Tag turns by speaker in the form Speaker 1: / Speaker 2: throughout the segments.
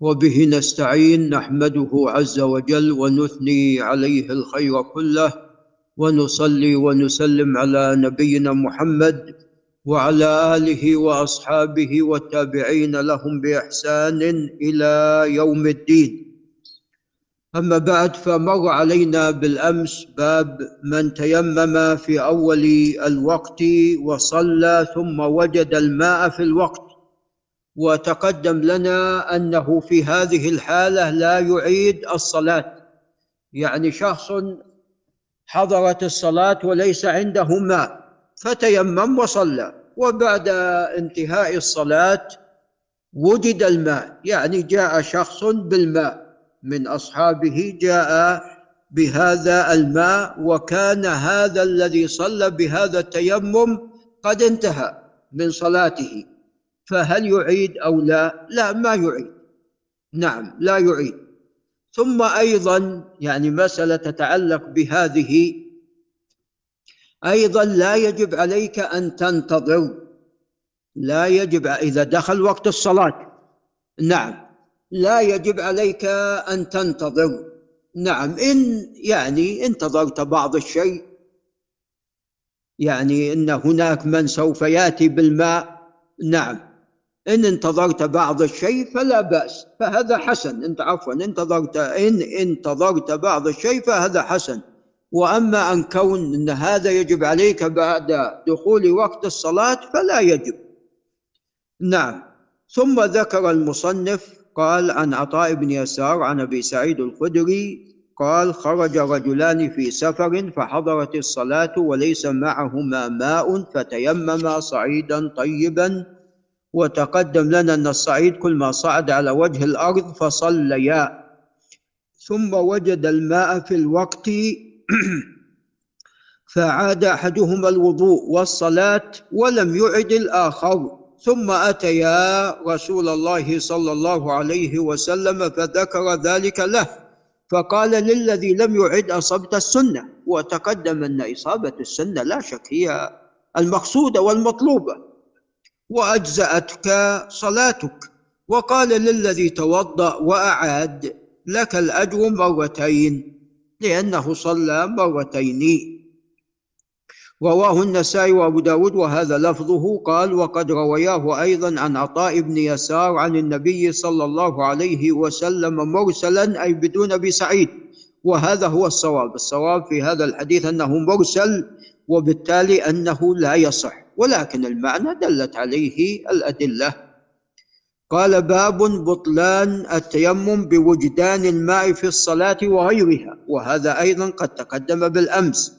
Speaker 1: وبه نستعين نحمده عز وجل ونثني عليه الخير كله ونصلي ونسلم على نبينا محمد وعلى اله واصحابه والتابعين لهم باحسان الى يوم الدين اما بعد فمر علينا بالامس باب من تيمم في اول الوقت وصلى ثم وجد الماء في الوقت وتقدم لنا انه في هذه الحاله لا يعيد الصلاه يعني شخص حضرت الصلاه وليس عنده ماء فتيمم وصلى وبعد انتهاء الصلاه وجد الماء يعني جاء شخص بالماء من اصحابه جاء بهذا الماء وكان هذا الذي صلى بهذا التيمم قد انتهى من صلاته فهل يعيد أو لا لا ما يعيد نعم لا يعيد ثم أيضا يعني مسألة تتعلق بهذه أيضا لا يجب عليك أن تنتظر لا يجب إذا دخل وقت الصلاة نعم لا يجب عليك أن تنتظر نعم إن يعني انتظرت بعض الشيء يعني ان هناك من سوف ياتي بالماء نعم إن انتظرت بعض الشيء فلا بأس فهذا حسن أنت عفوا انتظرت إن انتظرت بعض الشيء فهذا حسن وأما أن كون أن هذا يجب عليك بعد دخول وقت الصلاة فلا يجب نعم ثم ذكر المصنف قال عن عطاء بن يسار عن أبي سعيد الخدري قال خرج رجلان في سفر فحضرت الصلاة وليس معهما ماء فتيمما صعيدا طيبا وتقدم لنا أن الصعيد كل ما صعد على وجه الأرض فصليا ثم وجد الماء في الوقت فعاد أحدهما الوضوء والصلاة ولم يعد الآخر ثم أتيا رسول الله صلى الله عليه وسلم فذكر ذلك له فقال للذي لم يعد أصبت السنة وتقدم أن إصابة السنة لا شك هي المقصودة والمطلوبة وأجزأتك صلاتك وقال للذي توضأ وأعاد لك الأجر مرتين لأنه صلى مرتين رواه النسائي وأبو داود وهذا لفظه قال وقد روياه أيضا عن عطاء بن يسار عن النبي صلى الله عليه وسلم مرسلا أي بدون أبي سعيد وهذا هو الصواب الصواب في هذا الحديث أنه مرسل وبالتالي أنه لا يصح ولكن المعنى دلت عليه الأدلة قال باب بطلان التيمم بوجدان الماء في الصلاة وغيرها وهذا أيضا قد تقدم بالأمس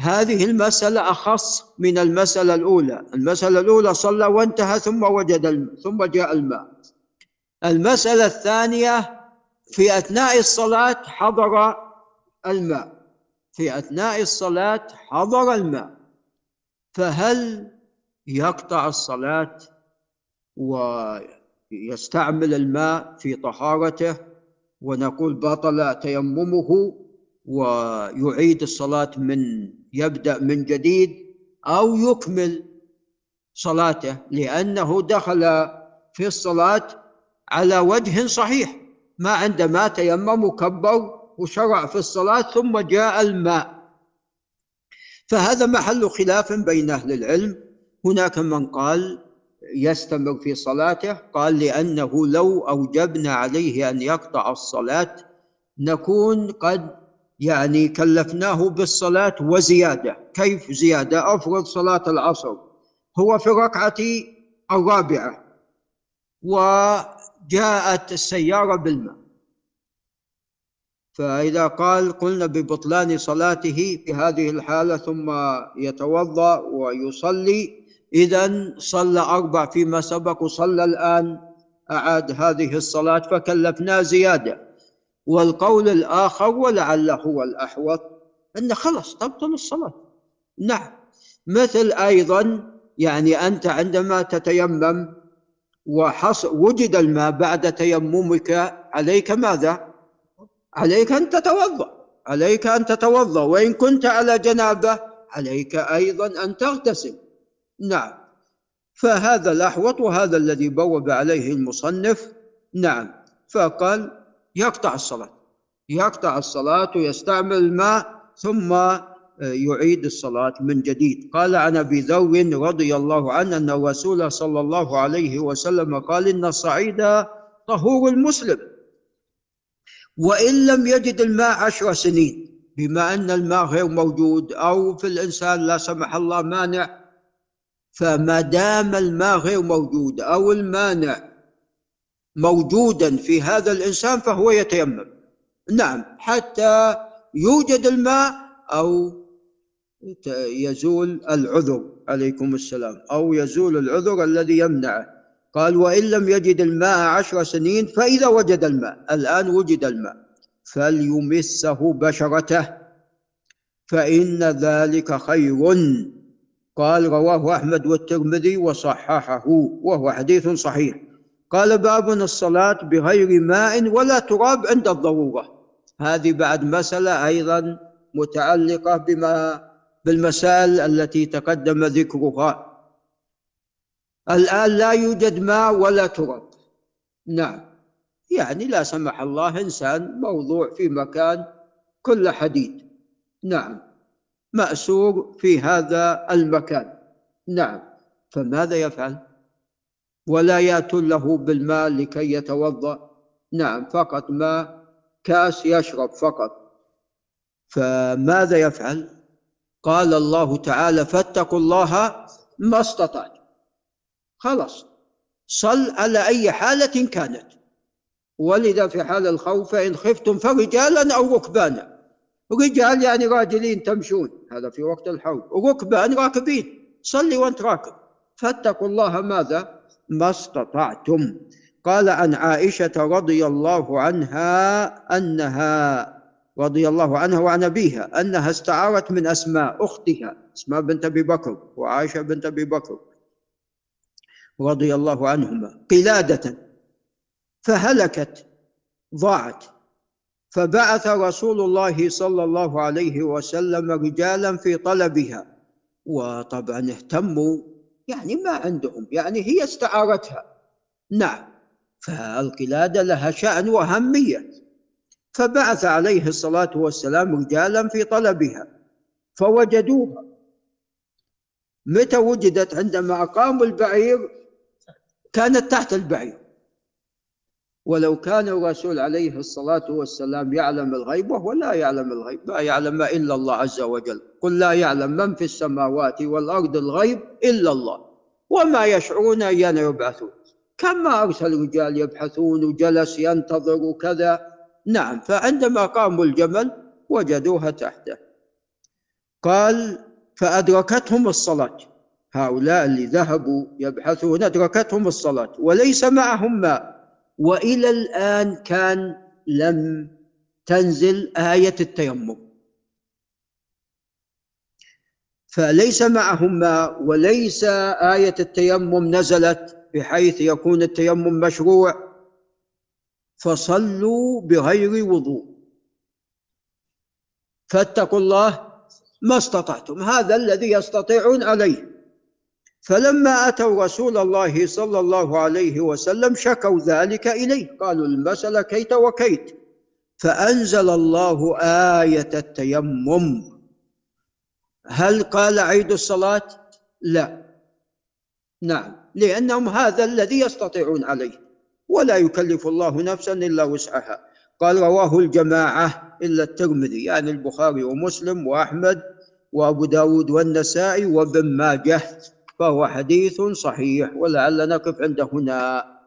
Speaker 1: هذه المسألة أخص من المسألة الأولى المسألة الأولى صلى وانتهى ثم وجد الم... ثم جاء الماء المسألة الثانية في أثناء الصلاة حضر الماء في أثناء الصلاة حضر الماء فهل يقطع الصلاة ويستعمل الماء في طهارته ونقول بطل تيممه ويعيد الصلاة من يبدأ من جديد أو يكمل صلاته لأنه دخل في الصلاة على وجه صحيح ما عندما تيمم وكبر وشرع في الصلاة ثم جاء الماء فهذا محل خلاف بين أهل العلم هناك من قال يستمر في صلاته قال لأنه لو أوجبنا عليه أن يقطع الصلاة نكون قد يعني كلفناه بالصلاة وزيادة كيف زيادة أفرض صلاة العصر هو في الركعة الرابعة وجاءت السيارة بالماء فإذا قال قلنا ببطلان صلاته في هذه الحالة ثم يتوضأ ويصلي إذا صلى أربع فيما سبق وصلى الآن أعاد هذه الصلاة فكلفناه زيادة والقول الآخر ولعله هو الأحوط أن خلاص تبطل الصلاة نعم مثل أيضا يعني أنت عندما تتيمم وحص وجد الماء بعد تيممك عليك ماذا؟ عليك أن تتوضأ عليك أن تتوضأ وإن كنت على جنابة عليك أيضا أن تغتسل نعم فهذا الأحوط وهذا الذي بوب عليه المصنف نعم فقال يقطع الصلاة يقطع الصلاة ويستعمل الماء ثم آه، يعيد الصلاة من جديد قال عن أبي ذر رضي الله عنه أن رسول صلى الله عليه وسلم قال إن الصعيد طهور المسلم وإن لم يجد الماء عشر سنين بما أن الماء غير موجود أو في الإنسان لا سمح الله مانع فما دام الماء غير موجود أو المانع موجودا في هذا الإنسان فهو يتيمم نعم حتى يوجد الماء أو يزول العذر عليكم السلام أو يزول العذر الذي يمنعه قال وإن لم يجد الماء عشر سنين فإذا وجد الماء الآن وجد الماء فليمسه بشرته فإن ذلك خير قال رواه أحمد والترمذي وصححه وهو حديث صحيح قال باب الصلاة بغير ماء ولا تراب عند الضرورة هذه بعد مسألة أيضا متعلقة بما بالمسائل التي تقدم ذكرها الآن لا يوجد ماء ولا تراب نعم يعني لا سمح الله إنسان موضوع في مكان كل حديد نعم مأسور في هذا المكان نعم فماذا يفعل ولا يأتون له بالماء لكي يتوضأ نعم فقط ماء كاس يشرب فقط فماذا يفعل قال الله تعالى فاتقوا الله ما استطعت خلاص صل على أي حالة كانت ولذا في حال الخوف فإن خفتم فرجالا أو ركبانا رجال يعني راجلين تمشون هذا في وقت الحول ركبان راكبين صلي وانت راكب فاتقوا الله ماذا ما استطعتم قال عن عائشة رضي الله عنها أنها رضي الله عنها وعن أبيها أنها استعارت من أسماء أختها أسماء بنت أبي بكر وعائشة بنت أبي بكر رضي الله عنهما قلادة فهلكت ضاعت فبعث رسول الله صلى الله عليه وسلم رجالا في طلبها وطبعا اهتموا يعني ما عندهم يعني هي استعارتها نعم فالقلادة لها شأن وأهمية فبعث عليه الصلاة والسلام رجالا في طلبها فوجدوها متى وجدت عندما أقاموا البعير كانت تحت البعير ولو كان الرسول عليه الصلاة والسلام يعلم الغيب وهو لا يعلم الغيب لا يعلم إلا الله عز وجل قل لا يعلم من في السماوات والأرض الغيب إلا الله وما يشعرون أيان يبعثون كما أرسل رجال يبحثون وجلس ينتظر وكذا نعم فعندما قاموا الجمل وجدوها تحته قال فأدركتهم الصلاة هؤلاء اللي ذهبوا يبحثون أدركتهم الصلاة وليس معهم ماء وإلى الآن كان لم تنزل آية التيمم فليس معهم ماء وليس آية التيمم نزلت بحيث يكون التيمم مشروع فصلوا بغير وضوء فاتقوا الله ما استطعتم هذا الذي يستطيعون عليه فلما أتوا رسول الله صلى الله عليه وسلم شكوا ذلك إليه قالوا المسألة كيت وكيت فأنزل الله آية التيمم هل قال عيد الصلاة؟ لا نعم لأنهم هذا الذي يستطيعون عليه ولا يكلف الله نفسا إلا وسعها قال رواه الجماعة إلا الترمذي يعني البخاري ومسلم وأحمد وأبو داود والنسائي وابن ماجه فهو حديث صحيح ولعل نقف عند هنا